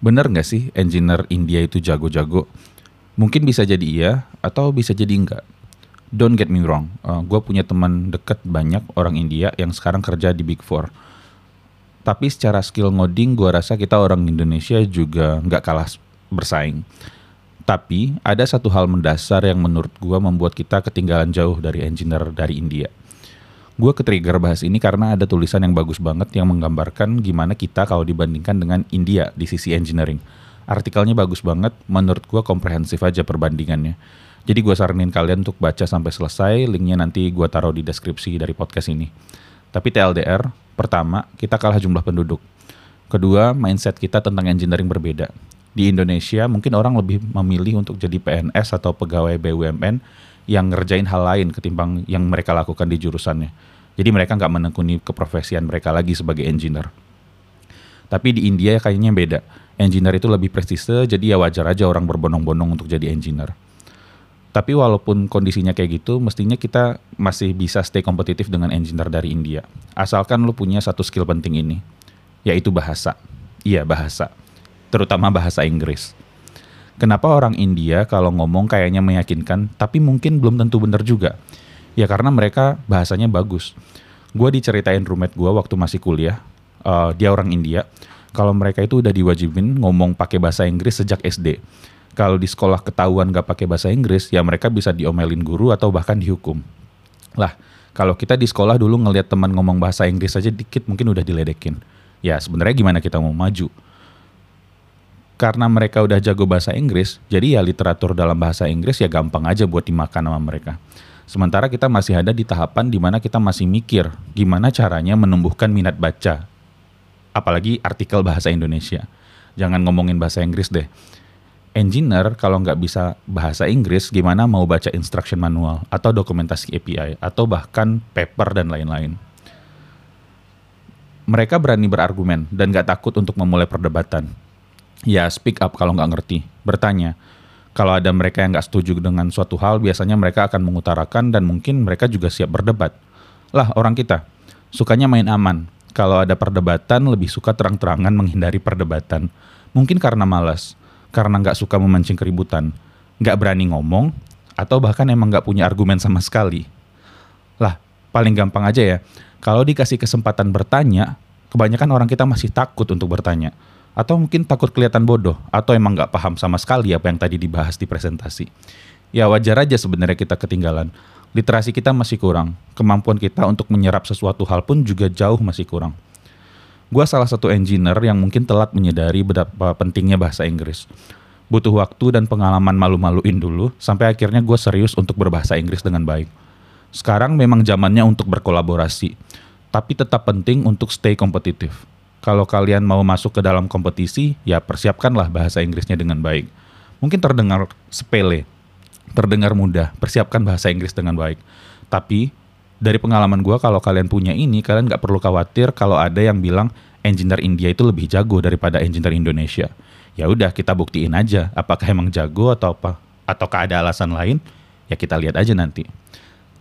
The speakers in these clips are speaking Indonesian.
Bener nggak sih engineer India itu jago-jago? Mungkin bisa jadi iya atau bisa jadi enggak. Don't get me wrong, uh, gue punya teman deket banyak orang India yang sekarang kerja di Big Four. Tapi secara skill ngoding gue rasa kita orang Indonesia juga nggak kalah bersaing. Tapi ada satu hal mendasar yang menurut gue membuat kita ketinggalan jauh dari engineer dari India. Gue ketrigger bahas ini karena ada tulisan yang bagus banget yang menggambarkan gimana kita kalau dibandingkan dengan India di sisi engineering. Artikelnya bagus banget, menurut gue komprehensif aja perbandingannya. Jadi gue saranin kalian untuk baca sampai selesai, linknya nanti gue taruh di deskripsi dari podcast ini. Tapi TLDR, pertama, kita kalah jumlah penduduk. Kedua, mindset kita tentang engineering berbeda. Di Indonesia, mungkin orang lebih memilih untuk jadi PNS atau pegawai BUMN yang ngerjain hal lain ketimbang yang mereka lakukan di jurusannya. Jadi mereka nggak menekuni keprofesian mereka lagi sebagai engineer. Tapi di India kayaknya beda. Engineer itu lebih prestise, jadi ya wajar aja orang berbondong-bondong untuk jadi engineer. Tapi walaupun kondisinya kayak gitu, mestinya kita masih bisa stay kompetitif dengan engineer dari India. Asalkan lu punya satu skill penting ini, yaitu bahasa. Iya, bahasa. Terutama bahasa Inggris. Kenapa orang India kalau ngomong kayaknya meyakinkan, tapi mungkin belum tentu benar juga? Ya karena mereka bahasanya bagus. Gue diceritain roommate gue waktu masih kuliah, uh, dia orang India. Kalau mereka itu udah diwajibin ngomong pakai bahasa Inggris sejak SD kalau di sekolah ketahuan gak pakai bahasa Inggris, ya mereka bisa diomelin guru atau bahkan dihukum. Lah, kalau kita di sekolah dulu ngelihat teman ngomong bahasa Inggris aja dikit mungkin udah diledekin. Ya sebenarnya gimana kita mau maju? Karena mereka udah jago bahasa Inggris, jadi ya literatur dalam bahasa Inggris ya gampang aja buat dimakan sama mereka. Sementara kita masih ada di tahapan di mana kita masih mikir gimana caranya menumbuhkan minat baca. Apalagi artikel bahasa Indonesia. Jangan ngomongin bahasa Inggris deh engineer kalau nggak bisa bahasa Inggris gimana mau baca instruction manual atau dokumentasi API atau bahkan paper dan lain-lain. Mereka berani berargumen dan nggak takut untuk memulai perdebatan. Ya speak up kalau nggak ngerti, bertanya. Kalau ada mereka yang nggak setuju dengan suatu hal, biasanya mereka akan mengutarakan dan mungkin mereka juga siap berdebat. Lah orang kita, sukanya main aman. Kalau ada perdebatan, lebih suka terang-terangan menghindari perdebatan. Mungkin karena malas, karena nggak suka memancing keributan, nggak berani ngomong, atau bahkan emang nggak punya argumen sama sekali. Lah, paling gampang aja ya, kalau dikasih kesempatan bertanya, kebanyakan orang kita masih takut untuk bertanya. Atau mungkin takut kelihatan bodoh, atau emang nggak paham sama sekali apa yang tadi dibahas di presentasi. Ya wajar aja sebenarnya kita ketinggalan. Literasi kita masih kurang, kemampuan kita untuk menyerap sesuatu hal pun juga jauh masih kurang gue salah satu engineer yang mungkin telat menyadari betapa pentingnya bahasa Inggris. Butuh waktu dan pengalaman malu-maluin dulu, sampai akhirnya gue serius untuk berbahasa Inggris dengan baik. Sekarang memang zamannya untuk berkolaborasi, tapi tetap penting untuk stay kompetitif. Kalau kalian mau masuk ke dalam kompetisi, ya persiapkanlah bahasa Inggrisnya dengan baik. Mungkin terdengar sepele, terdengar mudah, persiapkan bahasa Inggris dengan baik. Tapi dari pengalaman gue kalau kalian punya ini kalian nggak perlu khawatir kalau ada yang bilang engineer India itu lebih jago daripada engineer Indonesia. Ya udah kita buktiin aja apakah emang jago atau apa ataukah ada alasan lain ya kita lihat aja nanti.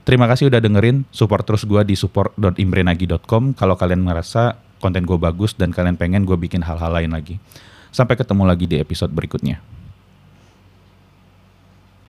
Terima kasih udah dengerin, support terus gue di support.imbrenagi.com kalau kalian merasa konten gue bagus dan kalian pengen gue bikin hal-hal lain lagi. Sampai ketemu lagi di episode berikutnya.